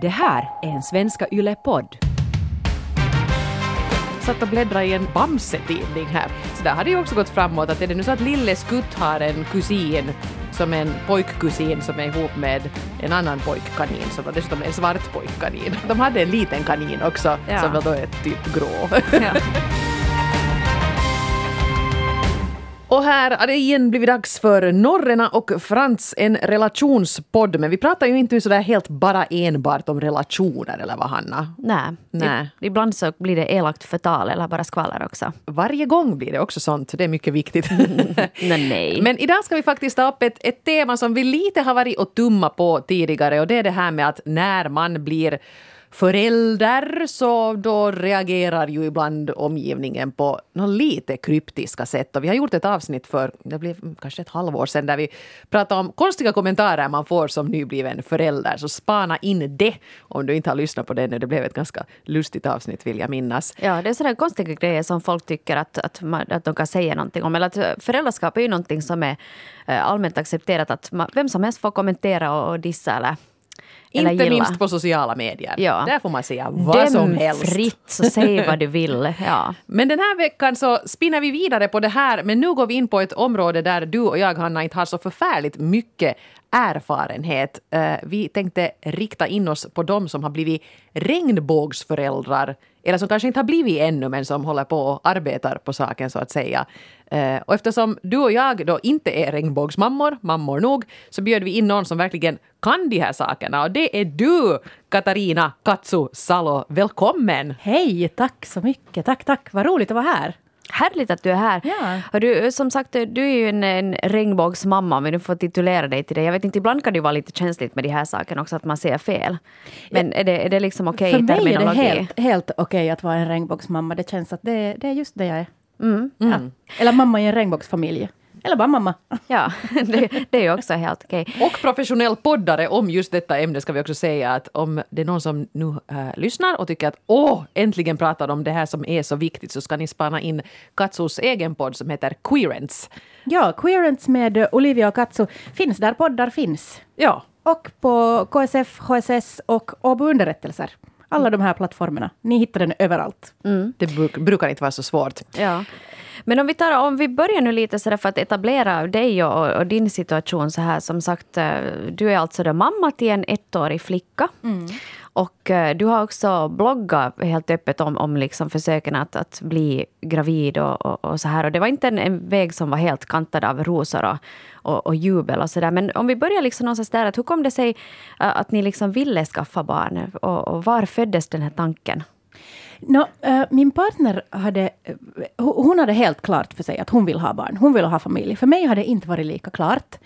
Det här är en Svenska Yle-podd. satt och bläddrade i en Bamse-tidning här. Så där har det ju också gått framåt att är det nu så att Lille Skutt har en kusin som är en pojkkusin som är ihop med en annan pojkkanin som var dessutom en svart pojkkanin. De hade en liten kanin också Ja. som väl då är typ grå. Ja. Och här har det igen blivit dags för Norrena och Frans, en relationspodd. Men vi pratar ju inte sådär helt bara enbart om relationer, eller vad Hanna? Nej. Nej. Ibland så blir det elakt förtal eller bara skvaller också. Varje gång blir det också sånt, det är mycket viktigt. Nej, nej. Men idag ska vi faktiskt ta upp ett, ett tema som vi lite har varit och tumma på tidigare och det är det här med att när man blir förälder så då reagerar ju ibland omgivningen på något lite kryptiska sätt. Och vi har gjort ett avsnitt för, det blev kanske ett halvår sedan, där vi pratade om konstiga kommentarer man får som nybliven förälder. Så spana in det om du inte har lyssnat på det ännu. Det blev ett ganska lustigt avsnitt vill jag minnas. Ja, det är sådana konstiga grejer som folk tycker att, att, man, att de kan säga någonting om. Eller att eh, föräldraskap är ju någonting som är eh, allmänt accepterat. Att man, vem som helst får kommentera och, och dissa eller, eller Inte gilla. minst på sociala medier. Ja. Där får man säga vad som Döm helst. fritt, så säg vad du vill. Ja. Men den här veckan så spinner vi vidare på det här, men nu går vi in på ett område där du och jag, Hanna, inte har så förfärligt mycket erfarenhet. Eh, Vi tänkte rikta in oss på de som har blivit regnbågsföräldrar, eller som kanske inte har blivit ännu, men som håller på och arbetar på saken så att säga. Eh, och eftersom du och jag då inte är regnbågsmammor, mammor nog, så bjöd vi in någon som verkligen kan de här sakerna. Och det är du, Katarina Katsu Salo. Välkommen! Hej, tack så mycket. Tack, tack. Vad roligt att vara här. Härligt att du är här. Ja. Du, som sagt, du är ju en, en regnbågsmamma om vi nu får titulera dig till det. Jag vet inte, ibland kan det ju vara lite känsligt med de här sakerna också, att man säger fel. Men är, det, är det liksom okej För i mig är det helt, helt okej att vara en regnbågsmamma. Det känns att det, det är just det jag är. Mm. Ja. Eller mamma i en regnbågsfamilj. Eller bara mamma. Ja, det, det är ju också helt okej. Och professionell poddare om just detta ämne ska vi också säga att om det är någon som nu äh, lyssnar och tycker att åh, äntligen pratar de om det här som är så viktigt så ska ni spana in Katsos egen podd som heter Queerance. Ja, Queerance med Olivia och Katso finns där poddar finns. Ja, Och på KSF, HSS och Åbo Underrättelser. Alla de här plattformarna. Ni hittar den överallt. det bruk, brukar inte vara så svårt. Ja. Men om vi, tar, om vi börjar nu lite så för att etablera dig och, och din situation så här. Som sagt, eh, du är alltså då mamma till en ettårig flicka. Och eh, du har också bloggat helt öppet om, om liksom försöken att, att bli gravid och, och, och så här. Och det var inte en, en väg som var helt kantad av rosor och, och, och jubel och så där. Men om vi börjar liksom någonstans där, att hur kom det sig eh, att ni liksom ville skaffa barn? Och, och var föddes den här tanken? No, eh, min partner hade, eh, hon hade helt klart för sig att hon vill ha barn. Hon vill ha familj. För mig hade det inte varit lika klart.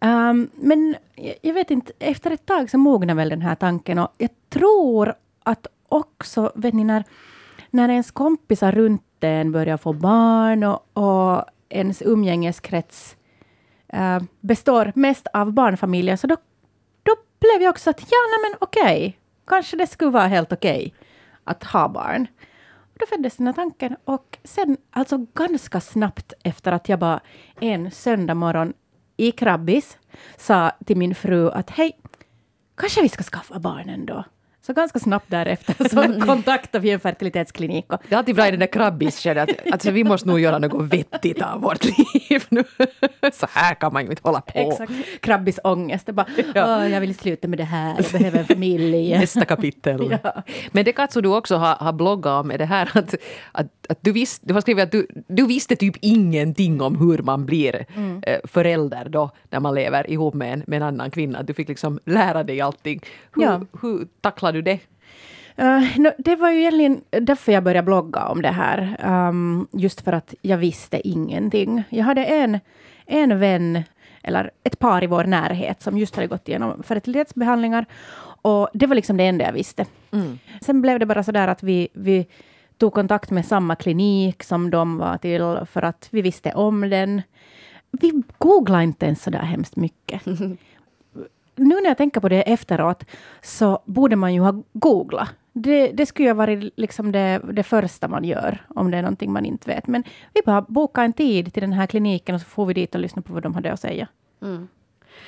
Um, men jag- jag vet inte, efter ett tag så mognar väl den här tanken. Och jag tror att också, vet ni, när, när ens kompisar runt en börjar få barn och, och ens umgängeskrets eh, består mest av barnfamiljer, så då, då blev jag också att ja, nej men okej, kanske det skulle vara helt okej att ha barn. Och då föddes den här tanken och sen, alltså ganska snabbt efter att jag bara en söndag morgon i Krabbis sa till min fru att hej, kanske vi ska skaffa barn ändå. Så ganska snabbt därefter så kontaktade vi en fertilitetsklinik. Det är alltid bra i den där krabbisskedet att alltså, vi måste nog göra något vettigt av vårt liv nu. Så här kan man ju inte hålla på. Exakt. Krabbisångest. Det bara, Ja. "Åh, jag vill sluta med det här, jag behöver en familj. Nästa kapitel. Ja. Men det Katso du också har, har bloggat om är det här att, att, att du, visst, du har skrivit att du, du visste typ ingenting om hur man blir Mm. eh, förälder då när man lever ihop med en, med en annan kvinna. Du fick liksom lära dig allting. Hur, Ja. hur tacklar du det? Eh, nå, det var ju egentligen därför jag började blogga om det här. Um, just för att jag visste ingenting. Jag hade en, en vän, eller ett par i vår närhet, som just hade gått igenom fertilitetsbehandlingar. Och det var liksom det enda jag visste. Sen blev det bara så där att vi, vi tog kontakt med samma klinik som de var till, för att vi visste om den. Vi googlade inte ens så där hemskt mycket. nu när jag tänker på det efteråt så borde man ju ha googlat. Det, det skulle ju ha varit liksom det, det första man gör om det är någonting man inte vet. Men vi bara bokade en tid till den här kliniken och så får vi dit och lyssna på vad de hade att säga.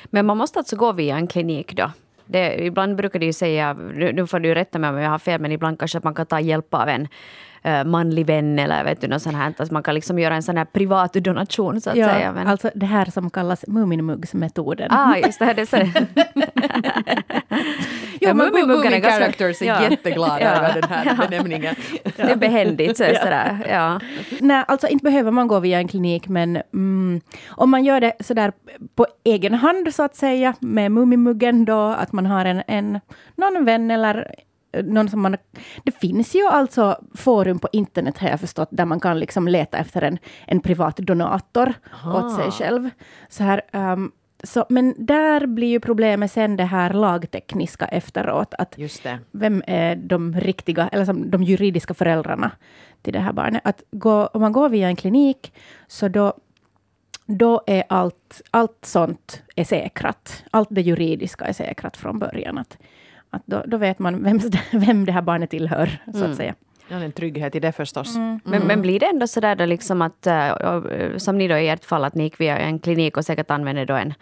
Men man måste alltså gå via en klinik då? Det, ibland brukar de ju säga, nu, får du rätta mig om jag har fel, men ibland kanske man kan ta hjälp av en uh, manlig vän eller vet du, något sånt här. Att man kan liksom göra en sån här privat donation så att ja, säga. Men... Alltså det här som kallas Muminmuggsmetoden. Ah, just det. det så. ja, men Movie Characters är ja. jätteglada ja. över den här ja. benämningen. Det är behändigt. Så, sådär. Ja. Nej, alltså inte behöver man gå via en klinik, men mm, om man gör det sådär på egen hand, så att säga, med Mumimuggen då, att man har en, en någon vän eller någon som man... Det finns ju alltså forum på internet, har jag förstått, där man kan liksom leta efter en, en privat donator Aha. åt sig själv. Så här, um, så, men där blir ju problemet sen det här lagtekniska efteråt. Att Vem är de riktiga, eller som de juridiska föräldrarna till det här barnet? Att gå, om man går via en klinik, så då, då är allt, allt sånt är säkrat. Allt det juridiska är säkrat från början. Att, att då, då vet man vem, vem det här barnet tillhör, så att mm. säga. Ja, en trygghet i det förstås. Mm. Men, men mm. blir det ändå så där då liksom att, uh, som ni då i ert fall, att ni gick via en klinik och säkert använder då en,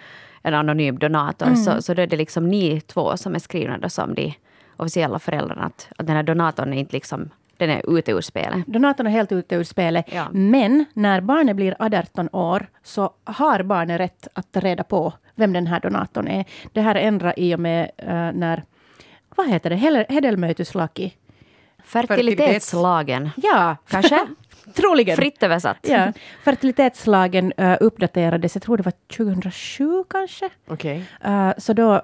en anonym donator, mm. så, så då är det liksom ni två som är skrivna då som de officiella föräldrarna, att, att den här donatorn är inte liksom den är ute ur spelet. Donatorn är helt ute ur spelet. Ja. Men när barnet blir 18 år så har barnet rätt att ta reda på vem den här donatorn är. Det här ändrar i och med uh, när vad heter det, hedelmöiteslaki? Fertilitetslagen. Ja, kanske? Troligen. Fritt översatt. Ja. Fertilitetslagen uh, uppdaterades, jag tror det var 2007 kanske. Okay. Uh, eh, så då,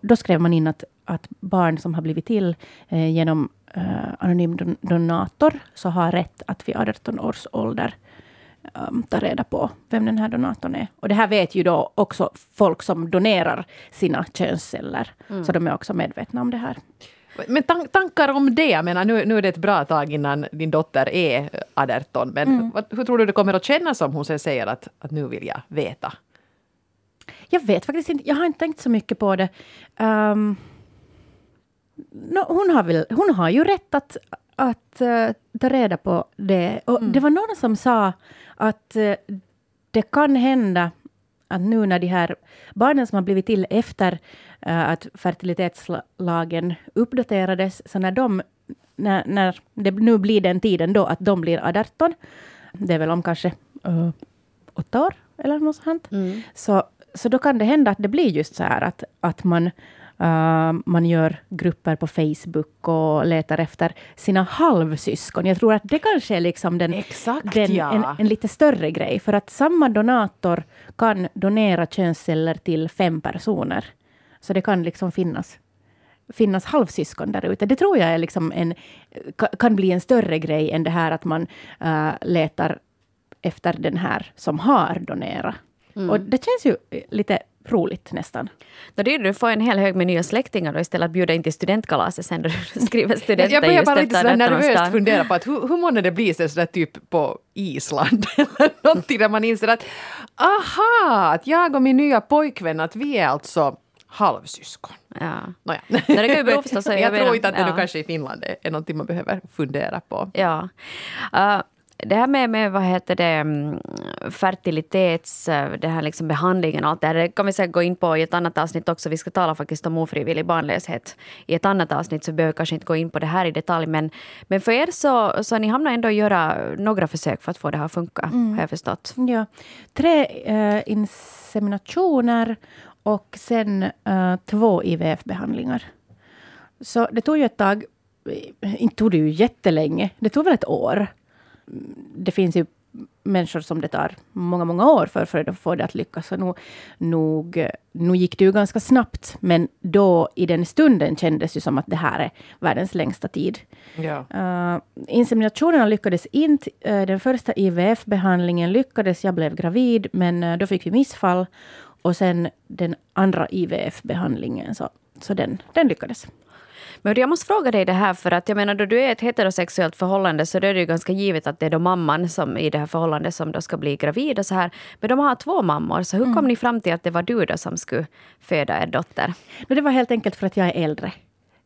då skrev man in att, att barn som har blivit till uh, genom anonym don donator, så har rätt att vid 18 års ålder um, ta reda på vem den här donatorn är. Och det här vet ju då också folk som donerar sina könsceller. Mm. Så de är också medvetna om det här. Men tan tankar om det? Jag menar, nu, nu är det ett bra tag innan din dotter är 18. Men mm. vad, hur tror du det kommer att kännas om hon sen säger att, att nu vill jag veta? Jag vet faktiskt inte. Jag har inte tänkt så mycket på det. Um, no, hon, har väl, hon har ju rätt att, att uh, ta reda på det. Och mm. Det var någon som sa att uh, det kan hända att nu när de här barnen som har blivit till efter uh, att fertilitetslagen uppdaterades, så när de när, när det nu blir den tiden då att de blir 18, det är väl om kanske uh, åtta år eller något sånt, mm. så, så då kan det hända att det blir just så här att, att man Uh, man gör grupper på Facebook och letar efter sina halvsyskon. Jag tror att det kanske är liksom den, Exakt, den ja. en, en, lite större grej. För att samma donator kan donera könsceller till fem personer. Så det kan liksom finnas, finnas halvsyskon där ute. Det tror jag är liksom en, kan bli en större grej än det här att man uh, letar efter den här som har donerat. Mm. Och det känns ju lite roligt nästan. Då det, du får en hel hög med nya släktingar då istället att bjuda in till studentkalaset sen då du skriver studenter. Jag börjar bara lite så nervöst fundera på att hur, hur månde det bli så där typ på Island eller någonting där man inser att aha, att jag och min nya pojkvän att vi är alltså halvsyskon. Ja. Nåja. Det kan ju bero förstås. Jag, jag tror inte att det ja. nu kanske i Finland är någonting man behöver fundera på. Ja. Uh, det här med, med vad heter det, mm, fertilitets, eh, det här liksom behandlingen och allt det här, det kan vi säkert gå in på i ett annat avsnitt också. Vi ska tala faktiskt om ofrivillig barnlöshet i ett annat avsnitt, så vi behöver kanske inte gå in på det här i detalj. Men, men för er så, så ni hamnar ändå göra några försök för att få det här att funka, mm. har jag förstått. Ja. Tre eh, inseminationer och sen eh, två IVF-behandlingar. Så det tog ju ett tag, inte tog det ju jättelänge, det tog väl ett år det finns ju människor som det tar många, många år för, för att få det att lyckas. Så nog, nog, nog gick det ju ganska snabbt, men då i den stunden kändes det som att det här är världens längsta tid. Ja. Uh, inseminationerna lyckades inte. Uh, den första IVF-behandlingen lyckades. Jag blev gravid, men uh, då fick vi missfall. Och sen den andra IVF-behandlingen, så, så den, den lyckades. Men jag måste fråga dig det här, för att jag menar då du är ett heterosexuellt förhållande så då är det ju ganska givet att det är då mamman som i det här förhållandet som då ska bli gravid och så här. Men de har två mammor, så hur kom mm. ni fram till att det var du då som skulle föda er dotter? Det var helt enkelt för att jag är äldre.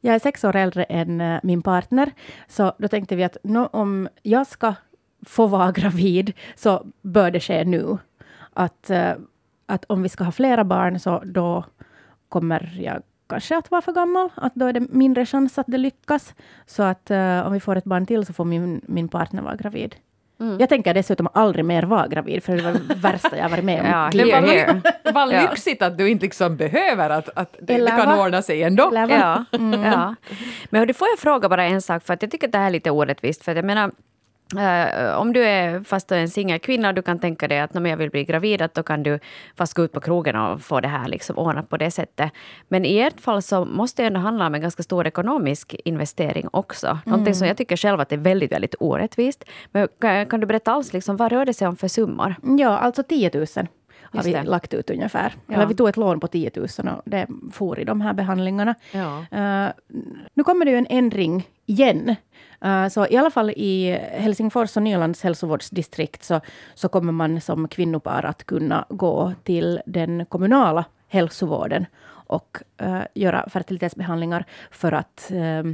Jag är sex år äldre än uh, min partner, så då tänkte vi att no, om jag ska få vara gravid så bör det ske nu. Att, uh, att om vi ska ha flera barn så då kommer jag kanske att vara för gammal. Att då är det mindre chans att det lyckas. Så att uh, om vi får ett barn till så får min, min partner vara gravid. Mm. Jag tänker dessutom aldrig mer vara gravid, för det var det värsta jag varit med om. ja, det var, var lyxigt att du inte liksom behöver att, att det, det kan ordna sig ändå. Ja, mm. ja. Men hur får jag fråga bara en sak, för att jag tycker att det här är lite orättvist. För jag menar, Uh, om du är fast en singelkvinna och du kan tänka dig att när jag vill bli gravid, att då kan du fast gå ut på krogen och få det här liksom ordnat på det sättet. Men i ert fall så måste det ändå handla om en ganska stor ekonomisk investering också. Mm. Någonting som jag tycker själv att det är väldigt, väldigt orättvist. Men kan, kan du berätta alls, liksom, vad rör det sig om för summor? Ja, alltså 10 000 har vi lagt ut ungefär. Ja. Eller vi tog ett lån på 10 000 och det får i de här behandlingarna. Ja. Uh, nu kommer det ju en ändring igen. Uh, så i alla fall i Helsingfors och Nylands hälsovårdsdistrikt så, så kommer man som kvinnopar att kunna gå till den kommunala hälsovården och uh, göra fertilitetsbehandlingar för att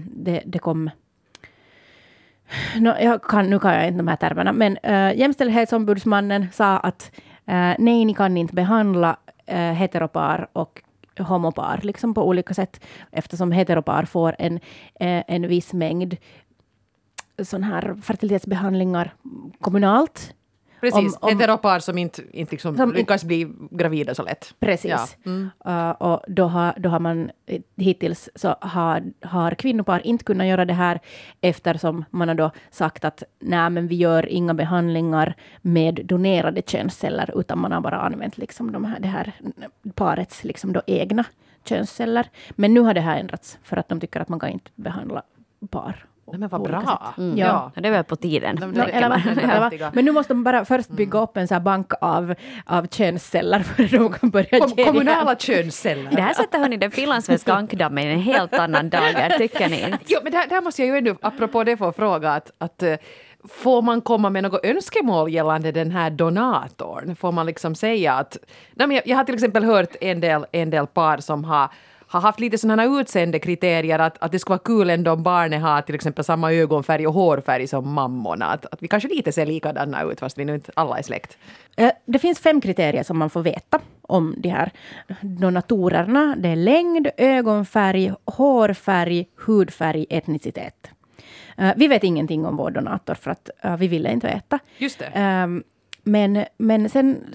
det, det kom No, kan, nu kan jag inte de här termerna, men uh, Jämställdhetsombudsmannen sa att uh, nej, ni kan inte behandla uh, heteropar och homopar liksom på olika sätt, eftersom heteropar får en, uh, en viss mängd sån här fertilitetsbehandlingar kommunalt. Precis, om, om, heteropar som inte, inte liksom som lyckas bli gravida så lätt. Precis. Ja. Mm. Uh, och då har, då har man hittills så har, har kvinnopar inte kunnat göra det här eftersom man har då sagt att nej, men vi gör inga behandlingar med donerade könsceller utan man har bara använt liksom de här, det här parets liksom då egna könsceller. Men nu har det här ändrats för att de tycker att man kan inte behandla par Nej, men vad bra. Mm. Ja. ja. det väl på tiden. No, eller, ja. Men nu måste de bara först bygga upp en så bank av, av könsceller för de kan börja Kom, Kommunala könsceller. Det här sätter hörni den finlandssvenska ankdammen i en helt annan dager, tycker ni inte? Jo, men där, där måste jag ju ändå, apropå det, få fråga att, att eh, Får man komma med något önskemål gällande den här donatorn? Får man liksom säga att... Nej, men jag, jag har till exempel hört en del, en del par som har har haft lite sådana utseendekriterier att, att det skulle vara kul ändå om barnet har till exempel samma ögonfärg och hårfärg som mammorna. Att, att vi kanske lite ser likadana ut fast vi nu inte alla är släkt. Eh, det finns fem kriterier som man får veta om de här donatorerna. Det är längd, ögonfärg, hårfärg, hudfärg, etnicitet. Eh, vi vet ingenting om vår donator för att uh, vi ville inte veta. Just det. Um, men, men sen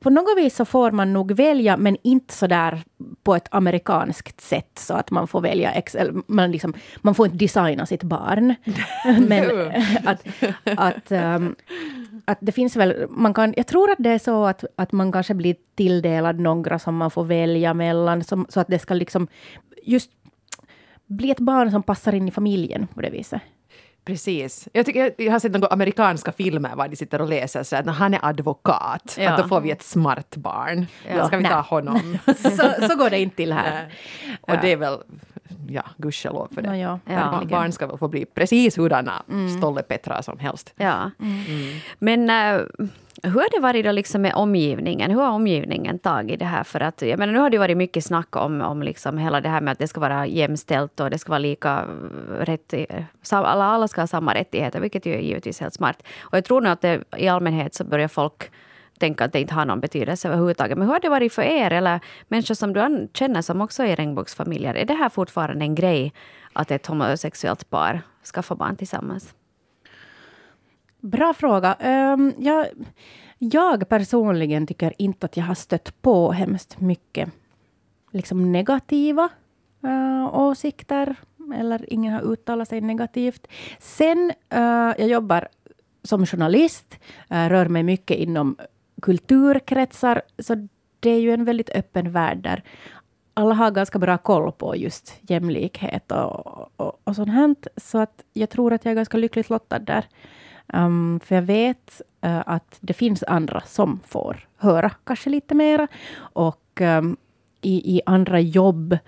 på något vis så får man nog välja, men inte så där på ett amerikanskt sätt så att man får välja Excel. Man, liksom, man får inte designa sitt barn. men att, att, um, att det finns väl, man kan, jag tror att det är så att, att man kanske blir tilldelad några som man får välja mellan, som, så att det ska liksom just bli ett barn som passar in i familjen på det viset. Precis. Jag, tycker, jag har sett några amerikanska filmer var de sitter och läser så att han är advokat, ja. att då får vi ett smart barn. Ja. Ska vi ta honom? så, så går det inte till här. och det är väl, ja, gudskelov för det. No, ja. Ja. Barn ska väl få bli precis hurdana mm. Stolle Petra som helst. Ja. Mm. Men äh, hur har det varit då liksom med omgivningen? Hur har omgivningen tagit det här? För att, jag menar, nu har det varit mycket snack om, om liksom hela det här med att det ska vara jämställt och det ska vara lika eh, rätt. Eh, alla, alla ska ha samma rättigheter, vilket ju är givetvis helt smart. Och jag tror nog att det, i allmänhet så börjar folk tänka att det inte har någon betydelse överhuvudtaget. Men hur har det varit för er eller människor som du känner som också är regnbågsfamiljer? Är det här fortfarande en grej att ett homosexuellt par skaffar barn tillsammans? Bra fråga. Um, jag, jag personligen tycker inte att jag har stött på hemskt mycket liksom negativa uh, åsikter. Eller ingen har uttalat sig negativt. Sen, uh, jag jobbar som journalist, uh, rör mig mycket inom kulturkretsar. Så det är ju en väldigt öppen värld där alla har ganska bra koll på just jämlikhet och, och, och sånt här. Så att jag tror att jag är ganska lyckligt lottad där. Um, för jag vet uh, att det finns andra som får höra kanske lite mera. Och um, i, i andra jobb,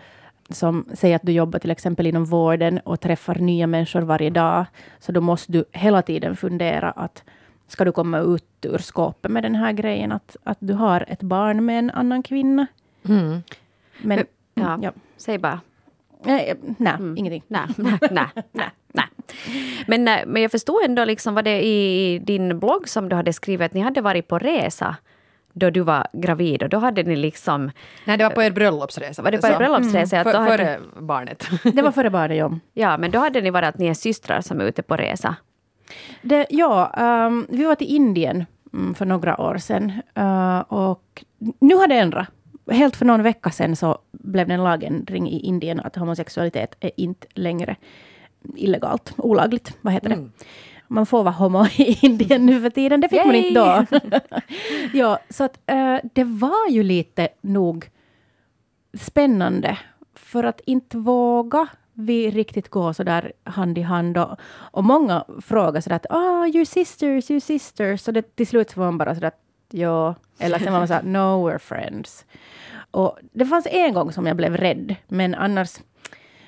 som säger att du jobbar till exempel inom vården och träffar nya människor varje dag, så då måste du hela tiden fundera att ska du komma ut ur skåpet med den här grejen att, att du har ett barn med en annan kvinna. Mm. Men, ja, ja. säg bara. Nej, nej mm. ingenting. Nej, nej, nej, nej. nej. Men, eh, men jag förstod ändå, liksom, var det i din blogg som du hade skrivit att ni hade varit på resa då du var gravid och då hade ni liksom... Nej, det var på er bröllopsresa. Var det på er bröllopsresa? Mm. Att då För, hade- före barnet. Det var före barnet, ja. Ja, men då hade ni varit att ni är systrar som är ute på resa. Det, ja, ehm, vi var till Indien mm, för några år sedan. eh, och nu har det ändrat. Helt för någon vecka sedan så blev det en lagändring i Indien att homosexualitet är inte längre illegalt, olagligt. Vad heter det? Man får vara homo i Indien nu för tiden. Det fick man inte då. ja, så att eh, det var ju lite nog spännande. För att inte våga vi riktigt gå så där hand i hand. Och, och många frågar så där att ah, you sisters, you sisters. Så det, till slut så var man bara så där att ja. Eller sen var man så här, no, we're friends. Och det fanns en gång som jag blev rädd, men annars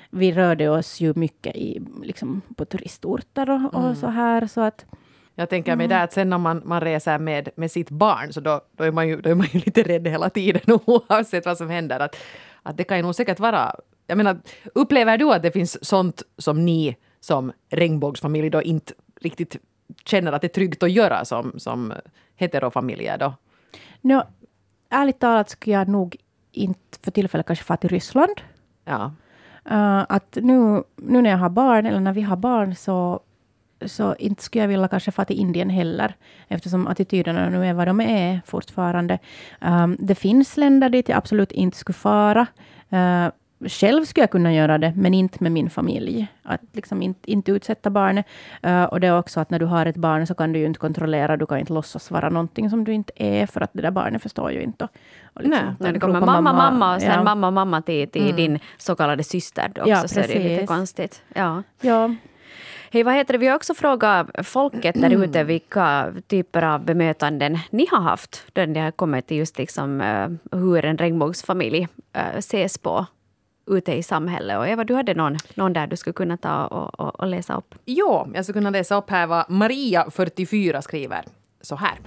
vi rörde oss ju mycket i, liksom, på turistorter och, och så här. Så att, Jag tänker mig där att sen när man, man reser med, med sitt barn så då, då, är man ju, då är man ju lite rädd hela tiden oavsett vad som händer. Att, att det kan ju nog säkert vara... Jag menar, upplever du att det finns sånt som ni som regnbågsfamilj då inte riktigt känner att det är tryggt att göra som, som heterofamiljer då? nå, ärligt talat skulle jag nog inte för tillfället kanske få till Ryssland. Ja. Uh, att nu, nu när jag har barn, eller när vi har barn, så, så inte skulle jag vilja kanske få till Indien heller, eftersom attityderna nu är vad de är fortfarande. Um, det finns länder dit jag absolut inte skulle fara. Uh, själv skulle jag kunna göra det, men inte med min familj. Att liksom inte, inte utsätta barnet. Uh, och det är också att när du har ett barn så kan du ju inte kontrollera, du kan inte låtsas vara någonting som du inte är, för att det där barnet förstår ju inte. Och, liksom, Nej, när det de kommer mamma, mamma och sen ja. mamma, mamma till, till din så kallade syster också, Ja, så är det lite konstigt. Ja. Ja, Hej, vad heter det? Vi har också frågat folket där ute vilka typer av bemötanden ni har haft då ni har kommit till just liksom, eh, hur en regnbågsfamilj eh, ses på ute i samhället. Och Eva, du hade någon, någon där du skulle kunna ta och, och, och läsa upp. Jo, jag skulle kunna läsa upp här vad Maria, 44, skriver. Så här.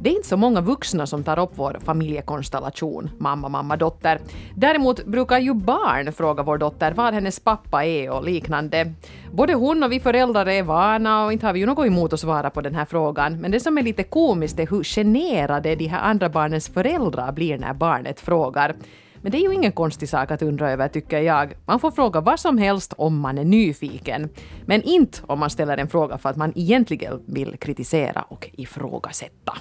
Det är inte så många vuxna som tar upp vår familjekonstellation, mamma, mamma, dotter. Däremot brukar ju barn fråga vår dotter vad hennes pappa är och liknande. Både hon och vi föräldrar är vana och inte har vi ju något emot att svara på den här frågan. Men det som är lite komiskt är hur generade de här andra barnens föräldrar blir när barnet frågar. Men det är ju ingen konstig sak att undra över, tycker jag. Man får fråga vad som helst om man är nyfiken. Men inte om man ställer en fråga för att man egentligen vill kritisera och ifrågasätta.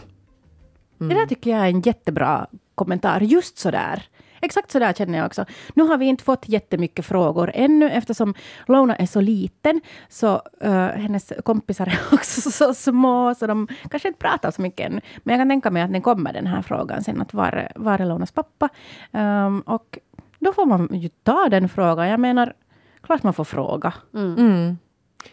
Det där tycker jag är en jättebra kommentar. Just så där. Exakt så där känner jag också. Nu har vi inte fått jättemycket frågor ännu eftersom Lona är så liten. Så uh, hennes kompisar är också så små så de kanske inte pratar så mycket ännu. Men jag kan tänka mig att den kommer den här frågan sen att var, var är Lonas pappa? Um, och då får man ju ta den frågan. Jag menar, klart man får fråga. Mm. Mm.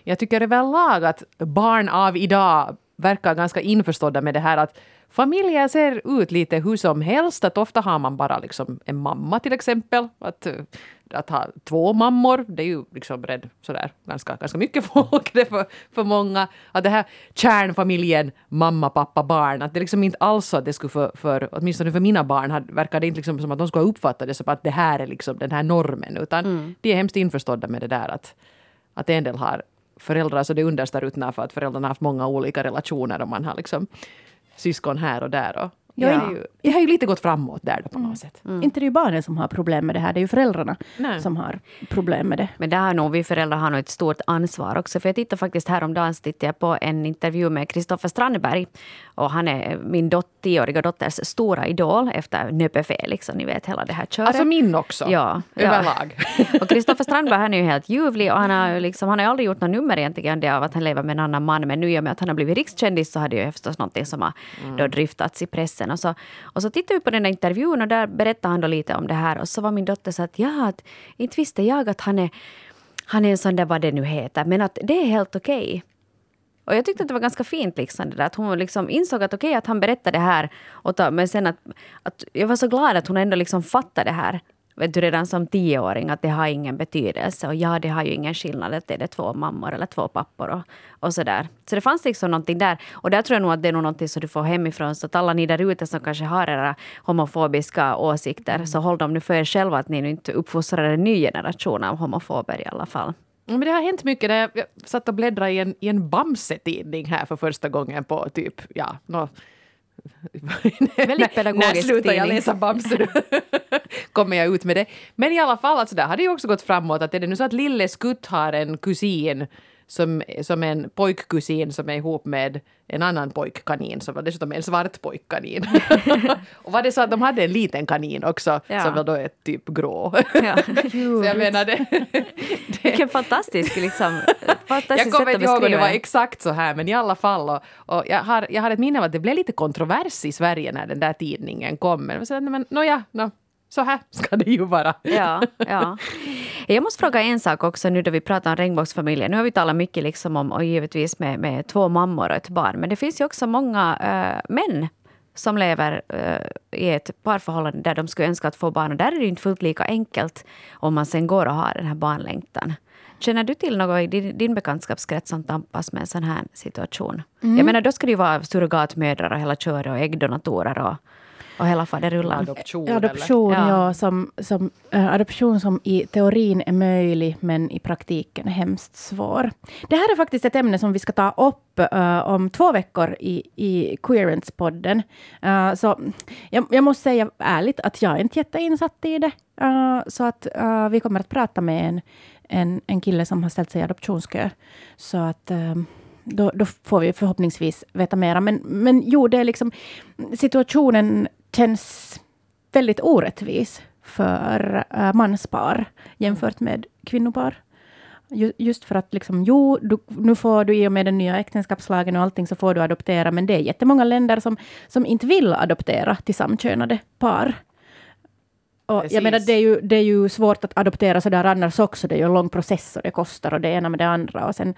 Jag tycker överlag att barn av idag verkar ganska införstådda med det här att familjer ser ut lite hur som helst. Att ofta har man bara liksom en mamma till exempel. Att, eh, att ha två mammor, det är ju liksom rädd sådär ganska, ganska mycket folk. Det för, för många. Att det här kärnfamiljen, mamma, pappa, barn. Att det liksom inte alls så att det skulle för, för åtminstone för mina barn, hade- verkar det inte liksom som att de skulle ha uppfattat det som att det här är liksom den här normen. Utan de är hemskt införstådda med det där att, att en del har föräldrar så det understar för att föräldrarna har haft många olika relationer och man har liksom syskon här och där. Och jag, är ju, jag har ju lite gått framåt där då på något sätt. Inte det är ju barnen som har problem med det här, det är ju föräldrarna Nej. som har problem med det. Men där har nog vi föräldrar har nog ett stort ansvar också. För jag tittade faktiskt häromdagen tittade jag på en intervju med Kristoffer Strandberg. Och han är min dot, tioåriga dotters stora idol efter Nöpe Felix. Och ni vet hela det här köret. Alltså min också. Ja, ja. Överlag. Och Kristoffer Strandberg han är ju helt ljuvlig och han har ju liksom, han har aldrig gjort något nummer egentligen det av att han lever med en annan man. Men nu i och med att han har blivit rikskändis så har det ju förstås någonting som har då dryftats i pressen. Och så, och så tittade vi på den där intervjun och där berättade han då lite om det här. Och så var min dotter så att ja, att, inte visste jag att han är, han är en sån där vad det nu heter, men att det är helt okej. Och jag tyckte att det var ganska fint liksom, det där, att hon liksom insåg att okej att han berättade det här. Och ta, men sen att, att jag var så glad att hon ändå liksom fattade det här. Vet du, redan som tioåring att det har ingen betydelse. Och ja, det har ju ingen skillnad att det är två mammor eller två pappor och, och så där. Så det fanns liksom någonting där. Och där tror jag nog att det är nog någonting som du får hemifrån. Så att alla ni där ute som kanske har era homofobiska åsikter, mm. så håll dem nu för er själva att ni nu inte uppfostrar en ny generation av homofober i alla fall. Men det har hänt mycket. Där jag satt och bläddrade i en, i en Bamse-tidning här för första gången på typ, ja, no, Väldigt pedagogisk När slutar jag läsa Bamse? Kommer jag ut med det. Men i alla fall, alltså, där har det ju också gått framåt att är det nu så att Lille Skutt har en kusin som, som en pojkkusin som är ihop med en annan pojkkanin som var dessutom en svart pojkkanin. och var det så att de hade en liten kanin också Ja. som var då är typ grå. Ja. så jag menar det, Vilken fantastisk, liksom, jag fantastisk kommer sätt att inte ihåg om det var det. exakt så här, men i alla fall. Och, och jag, har, jag har ett minne av att det blev lite kontrovers i Sverige när den där tidningen kom. Men, det men nåja, no, så här ska det ju vara. Ja, ja. Jag måste fråga en sak också nu då vi pratar om regnbågsfamiljen. Nu har vi talat mycket liksom om, och givetvis med, med två mammor och ett barn. Men det finns ju också många eh, män som lever eh, i ett parförhållande där de skulle önska att få barn. Och där är det inte fullt lika enkelt om man sen går och har den här barnlängtan. Känner du till något i din, din bekantskapskrets som tampas med en sån här situation? Jag menar, då ska det ju vara surrogatmödrar och hela köret och äggdonatorer och, och hela faderullan. Adoption, eller? Adoption, Ja. ja. som, som, eh, adoption som i teorin är möjlig, men i praktiken är hemskt svår. Det här är faktiskt ett ämne som vi ska ta upp eh, om två veckor i, i Queerance-podden. Eh, så jag, jag måste säga ärligt att jag är inte jätteinsatt i det. Eh, så att eh, vi kommer att prata med en, en, en kille som har ställt sig i adoptionskö. Så att eh, då, då får vi förhoppningsvis veta mera. Men, men jo, det är liksom situationen känns väldigt orättvis för uh, manspar jämfört med kvinnopar. Ju, just för att liksom, jo, du, nu får du i och med den nya äktenskapslagen och allting så får du adoptera, men det är jättemånga länder som, som inte vill adoptera till samkönade par. Och Precis. jag menar, det är, ju, det är ju svårt att adoptera sådär annars också. Det är ju en lång process och det kostar och det ena med det andra. Och sen,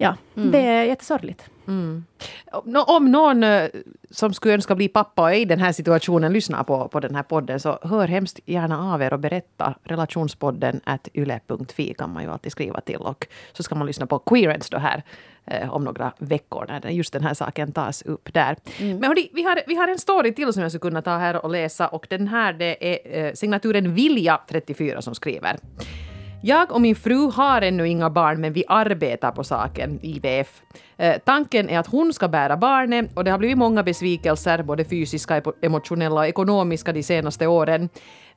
ja, det är jättesorgligt. Nå, om någon eh, som skulle önska bli pappa och är i den här situationen lyssnar på, på den här podden så hör hemskt gärna av er och berätta. Relationspodden at yle.fi kan man ju alltid skriva till och så ska man lyssna på Queerance då här eh, om några veckor när just den här saken tas upp där. Men hörni, vi, har, vi har en story till som jag skulle kunna ta här och läsa och den här det är eh, signaturen Vilja 34 som skriver. Jag och min fru har ännu inga barn men vi arbetar på saken, IVF. Eh, tanken är att hon ska bära barnet och det har blivit många besvikelser, både fysiska, emotionella och ekonomiska de senaste åren.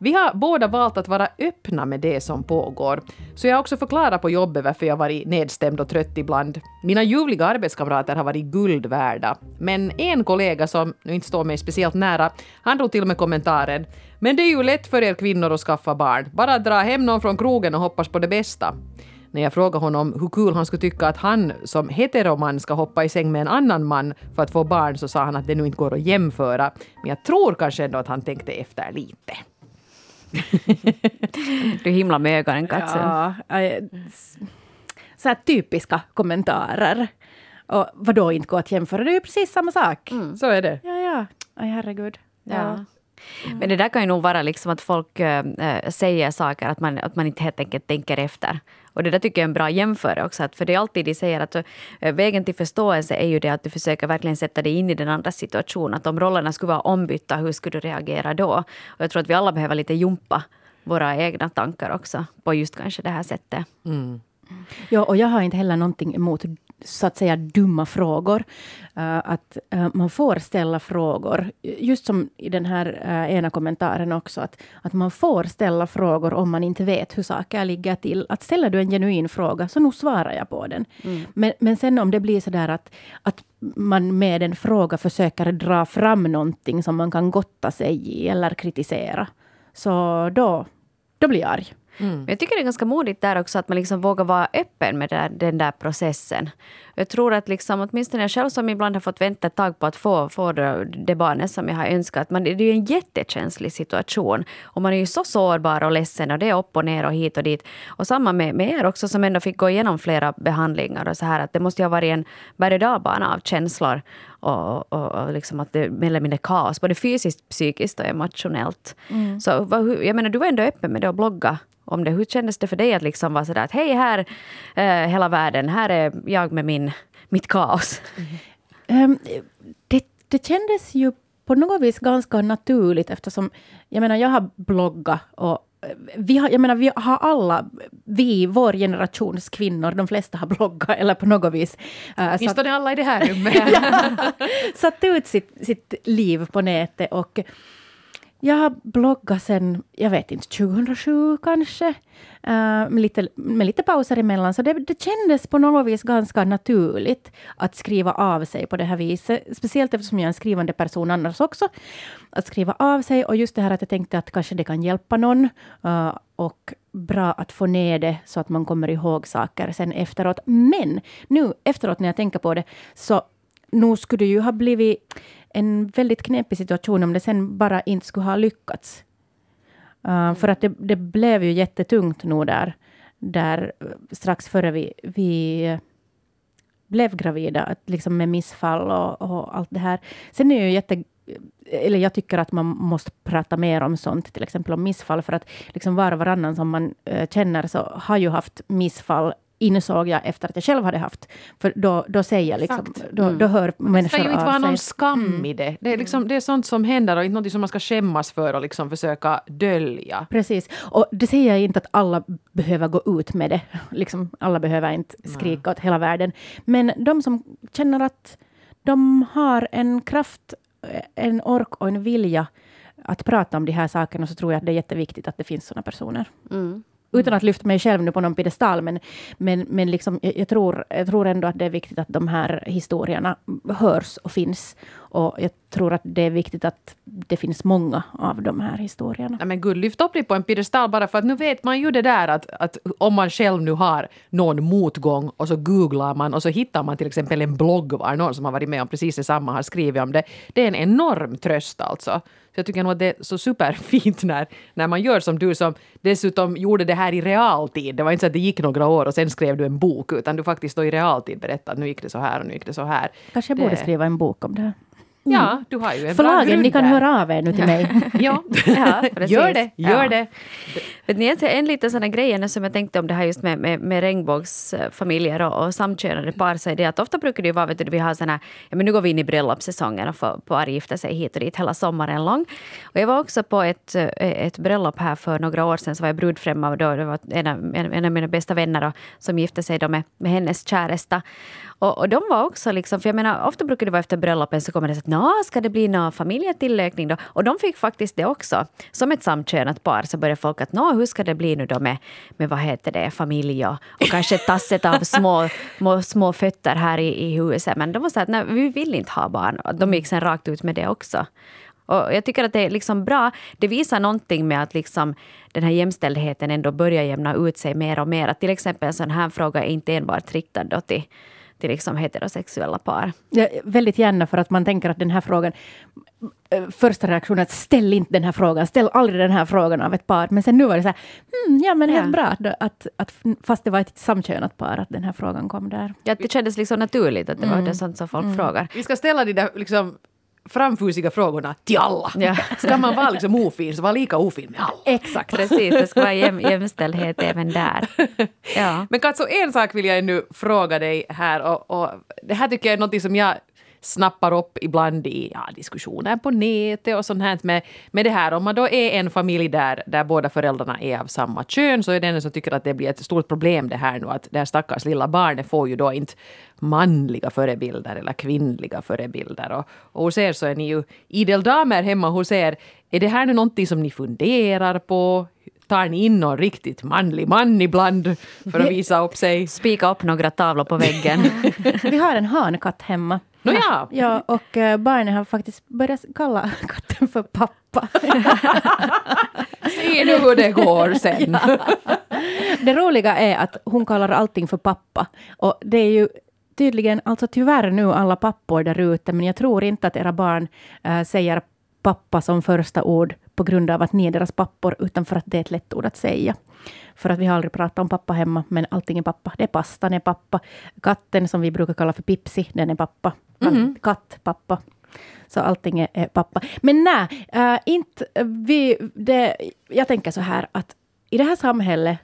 Vi har båda valt att vara öppna med det som pågår. Så jag har också förklarat på jobbet varför jag varit nedstämd och trött ibland. Mina ljuvliga arbetskamrater har varit guld värda. Men en kollega som nu inte står mig speciellt nära, han drog till med kommentaren “Men det är ju lätt för er kvinnor att skaffa barn. Bara dra hem någon från krogen och hoppas på det bästa.” När jag frågade honom hur kul han skulle tycka att han som heteroman ska hoppa i säng med en annan man för att få barn så sa han att det nu inte går att jämföra. Men jag tror kanske ändå att han tänkte efter lite. Du himlar med ögonen. Ja, s- så här typiska kommentarer. Och vadå inte gå att jämföra? Det är ju precis samma sak. Så är det. Ja, ja. Aj, herregud. Ja. Men det där kan ju nog vara liksom att folk äh, säger saker, att man, att man inte helt enkelt tänker efter. Och det där tycker jag är en bra jämförelse också, att för det är alltid de säger att äh, vägen till förståelse är ju det att du försöker verkligen sätta dig in i den andra situationen. Att om rollerna skulle vara ombytta, hur skulle du reagera då? Och jag tror att vi alla behöver lite jumpa våra egna tankar också på just kanske det här sättet. Ja, och jag har inte heller någonting emot så att säga dumma frågor. Eh, att eh, man får ställa frågor, just som i den här eh, ena kommentaren också, att, att man får ställa frågor om man inte vet hur saker ligger till. Att ställer du en genuin fråga, så nog svarar jag på den. Men, men sen om det blir så där att, att man med en fråga försöker dra fram någonting som man kan gotta sig i eller kritisera, så då, då blir jag arg. Mm. Men Jag tycker det är ganska modigt där också att man liksom vågar vara öppen med där, den där processen. Jag tror att liksom, åtminstone jag själv som ibland har fått vänta ett tag på att få, få det, barnet som jag har önskat. Man, det är ju en jättekänslig situation. Och man är ju så sårbar och ledsen och det är upp och ner och hit och dit. Och samma med, med er också som ändå fick gå igenom flera behandlingar och så här att det måste ju ha varit en berg och dalbana av känslor. Och, och, och liksom att det mer eller mindre kaos, både fysiskt, psykiskt och emotionellt. Så vad, hur- jag menar, du var ändå öppen med det och blogga om det. Hur kändes det för dig att liksom vara sådär att hej här eh, hela världen, här är jag med min, mitt kaos. Ehm, det, det kändes ju på något vis ganska naturligt eftersom jag menar, jag har bloggat och eh, vi har, jag menar, vi har alla vi, vår generations kvinnor, de flesta har bloggat eller på något vis. Uh, Åtminstone alla i det här rummet. satt ut sitt, sitt liv på nätet och jag har bloggat sen, jag vet inte, 2007 kanske. Uh, med, lite, med lite pauser emellan. Så det, det kändes på något vis ganska naturligt att skriva av sig på det här viset. Speciellt eftersom jag är en skrivande person annars också. Att skriva av sig och just det här att jag tänkte att kanske det kan hjälpa någon. Uh, och bra att få ner det så att man kommer ihåg saker sen efteråt. Men nu efteråt när jag tänker på det så nog skulle det ju ha blivit en väldigt knepig situation om det sen bara inte skulle ha lyckats. Uh, för att det, det, blev ju jättetungt nog där, där eh, strax före vi, vi eh, blev gravida, liksom med missfall och, och, allt det här. Sen är ju jätte... Eller jag tycker att man måste prata mer om sånt, till exempel om missfall, för att liksom var och varannan som man äh, känner så har ju haft missfall insåg jag efter att jag själv hade haft. För då, då säger jag liksom, då, då hör mm. människor av sig. Det ska ju inte vara någon skam mm. i det. Det är, liksom, det är sånt som händer och inte något som man ska skämmas för och liksom försöka dölja. Precis. Och det säger jag inte att alla behöver gå ut med det. Liksom, alla behöver inte skrika åt hela världen. Men de som känner att de har en kraft, en ork och en vilja att prata om de här sakerna, så tror jag att det är jätteviktigt att det finns sådana personer. Mm utan att lyfta mig själv nu på någon piedestal, men, men, men liksom, jag, jag, tror, jag tror ändå att det är viktigt att de här historierna hörs och finns. Och jag tror att det är viktigt att det finns många av de här historierna. Ja, men gud, lyft upp det på en piedestal bara för att nu vet man ju det där att, att om man själv nu har någon motgång och så googlar man och så hittar man till exempel en blogg var någon som har varit med om precis detsamma har skrivit om det. Det är en enorm tröst alltså. Så jag tycker nog att det är så superfint när, när man gör som du som dessutom gjorde det här i realtid. Det var inte så att det gick några år och sen skrev du en bok, utan du faktiskt då i realtid berättade att nu gick det så här och nu gick det så här. Kanske jag borde skriva en bok om det här. Mm. Ja, du har ju en Förlagen, bra grund ni kan där. höra av er nu till mig. ja, ja gör det. Gör ja. det. Vet ni, en liten sån grej som jag tänkte om det här just med, med, med regnbågsfamiljer och, och samkönade par, så är det att ofta brukar det ju vara, vet du, vi har såna, ja men nu går vi in i bröllopssäsongen och får par gifta sig hit och dit hela sommaren lång. Och jag var också på ett, ett bröllop här för några år sedan, så var jag brudfremma och då, det var en av, en av mina bästa vänner och, som gifte sig då med, med hennes käresta. Och, och de var också liksom, för jag menar ofta brukar det vara efter bröllopen så kommer det så att Nå, ska det bli någon familjetillökning då? Och de fick faktiskt det också. Som ett samkönat par så började folk att Nå, hur ska det bli nu då med, med vad heter det, familj och, och kanske tasset av små, små, små fötter här i, i huset. Men de var så att nej, vi vill inte ha barn. De gick sen rakt ut med det också. Och jag tycker att det är liksom bra. Det visar någonting med att liksom den här jämställdheten ändå börjar jämna ut sig mer och mer. Att till exempel en sån här fråga är inte enbart riktad då till till liksom heterosexuella par. Ja, väldigt gärna för att man tänker att den här frågan eh, första reaktionen att ställ inte den här frågan, ställ aldrig den här frågan av ett par. Men sen nu var det så här, hmm, ja men helt ja. bra, att, att, fast det var ett samkönat par, att den här frågan kom där. Ja, det kändes liksom naturligt att det mm. var det sånt som folk mm. frågar. Vi ska ställa de där liksom framfusiga frågorna till alla. Ja. Ska man vara liksom ofin, så var lika ofin med alla. Exakt. Precis, det ska vara jäm, jämställdhet även där. Ja. Men Katso, en sak vill jag ännu fråga dig här och, och det här tycker jag är något som jag snappar upp ibland i ja, diskussioner på nätet och sånt här med, med det här. Om man då är en familj där, där båda föräldrarna är av samma kön så är det en som tycker att det blir ett stort problem det här nu att det här stackars lilla barnet får ju då inte manliga förebilder eller kvinnliga förebilder. Och, och hos er så är ni ju idel damer hemma hos er. Är det här nu någonting som ni funderar på? tar ni in någon riktigt manlig man ibland för att visa upp sig? Spika upp några tavlor på väggen. Vi har en hankatt hemma. No, ja. ja, och uh, barnen har faktiskt börjat kalla katten för pappa. Se nu hur det går sen. ja. Det roliga är att hon kallar allting för pappa. Och det är ju tydligen, alltså tyvärr nu alla pappor där ute, men jag tror inte att era barn uh, säger pappa som första ord på grund av att ni är deras pappor, utan för att det är ett lätt ord att säga. För att vi har aldrig pratat om pappa hemma, men allting är pappa. Det är pastan är pappa. Katten som vi brukar kalla för Pipsi, den är pappa. Mm. Katt, pappa. Så allting är, är pappa. Men nej, äh, inte vi... Det, jag tänker så här att i det här samhället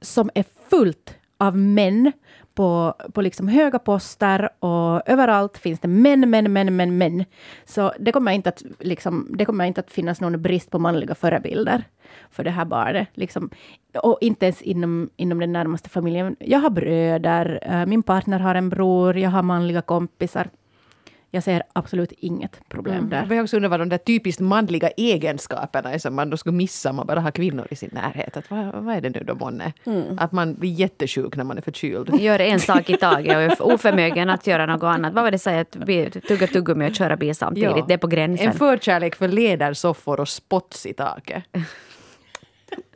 som är fullt av män på, på liksom höga poster och överallt finns det män, män, män, män, män. Så det kommer inte att, liksom, det kommer inte att finnas någon brist på manliga förebilder för det här barnet. Liksom, och inte ens inom, inom den närmaste familjen. Jag har bröder, eh, min partner har en bror, jag har manliga kompisar. Jag ser absolut inget problem Mm. där. Jag också undrar vad de där typiskt manliga egenskaperna är som man då skulle missa om man bara har kvinnor i sin närhet. Att vad, vad är det nu då månne? Mm. Att man blir jättesjuk när man är förkyld. Gör en sak i taget och är oförmögen att göra något annat. Vad var det säger? Att tugga tuggummi och köra bil samtidigt. Ja. Det är på gränsen. En förkärlek för ledersoffor och spots i taket.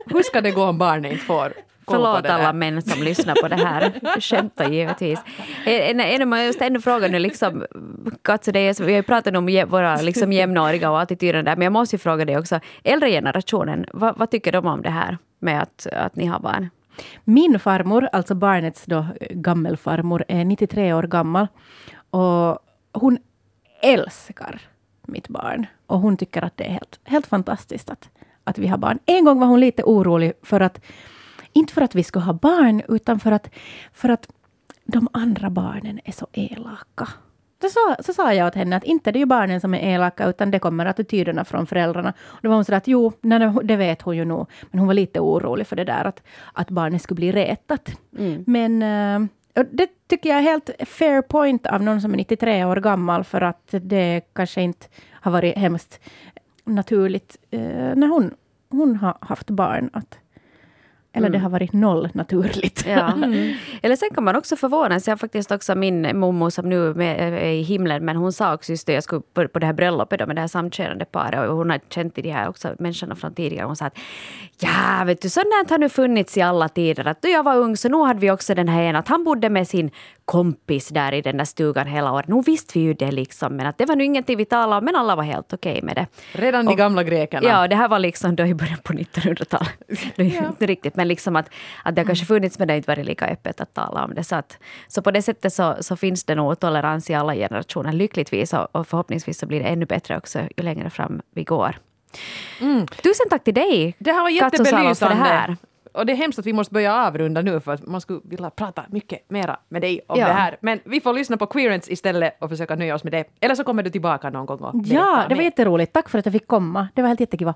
Hur ska det gå om barnet inte får Förlåt alla män som lyssnar på det här. Skämtar givetvis. En, en, en, just ändå fråga nu, liksom, Katso, det är, vi har ju pratat om våra liksom, jämnåriga och attityden där, men jag måste ju fråga dig också. Äldre generationen, vad, vad tycker de om det här med att, att ni har barn? Min farmor, alltså barnets då, gammelfarmor, är 93 år gammal. Och hon älskar mitt barn. Och hon tycker att det är helt, helt fantastiskt att, att vi har barn. En gång var hon lite orolig för att, inte för att vi skulle ha barn, utan för att, för att de andra barnen är så elaka. Så sa, så sa jag åt henne att inte det är barnen som är elaka, utan det kommer attityderna från föräldrarna. Och då var hon så att jo, nej, det vet hon ju nog. Men hon var lite orolig för det där att, att barnet skulle bli retat. Men eh, det tycker jag är helt fair point av någon som är 93 år gammal, för att det kanske inte har varit hemskt naturligt eh, när hon, hon har haft barn. Att, eller det har varit noll naturligt. Ja. Eller sen kan man också förvånas. Jag har faktiskt också min mormor som nu är i himlen, men hon sa också just det, jag skulle på, på det här bröllopet då, med det här samkönade paret och hon har känt till de här också människorna från tidigare. Hon sa att ja, vet du, sånt där har nu funnits i alla tider. Att då jag var ung så nu hade vi också den här ena, att han bodde med sin kompis där i den där stugan hela året. Nu visste vi ju det liksom, men att det var nu ingenting vi talade om, men alla var helt okej med det. Redan de Och- gamla grekerna. Ja, det här var liksom då i början på 1900-talet. Det är ju inte riktigt, men liksom att, att det har kanske funnits men det har inte varit lika öppet att tala om det. Så, att, så på det sättet så, så finns det nog tolerans i alla generationer, lyckligtvis. Och, och förhoppningsvis så blir det ännu bättre också ju längre fram vi går. Tusen tack till dig, Mm. Det här var Salo, för det jättebelysande. här. Och det är hemskt att vi måste börja avrunda nu för att man skulle vilja prata mycket mera med dig om Ja. det här. Men vi får lyssna på Queerance istället och försöka nöja oss med det. Eller så kommer du tillbaka någon gång och Ja, det var mer. jätteroligt. Tack för att jag fick komma. Det var helt jättekiva.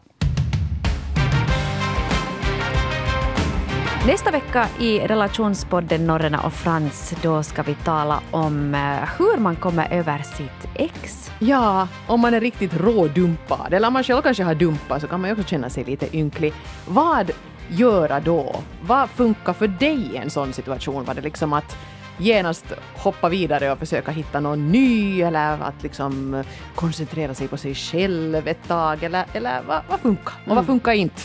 Nästa vecka i relationspodden Norrena och Frans, då ska vi tala om eh, hur man kommer över sitt ex. Ja, om man är riktigt rådumpad, eller om man själv kanske har dumpat, så kan man ju också känna sig lite ynklig. Vad göra då? Vad funkar för dig i en sån situation? Var det liksom att genast hoppa vidare och försöka hitta någon ny, eller att liksom eh, koncentrera sig på sig själv ett tag, eller, eller vad, vad funkar? Och vad funkar inte?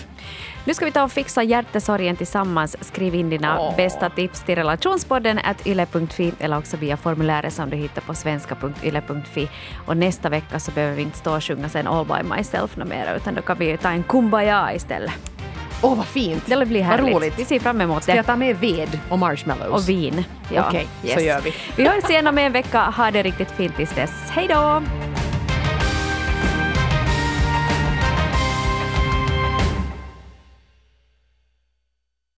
Nu ska vi ta och fixa hjärtesorgen tillsammans. Skriv in dina Åh. bästa tips till relationspodden at yle.fi eller också via formuläret som du hittar på svenska.yle.fi. Och nästa vecka så behöver vi inte stå och sjunga sen All by myself no mer, utan då kan vi ta en kumbaya istället. Åh, vad fint! Det blir Vad härligt. roligt. Vi ser fram emot Ska jag det. ta med ved och marshmallows? Och vin. Ja, Okej, så gör vi. Vi hörs igen om en vecka. Ha det riktigt fint tills dess. Hej då!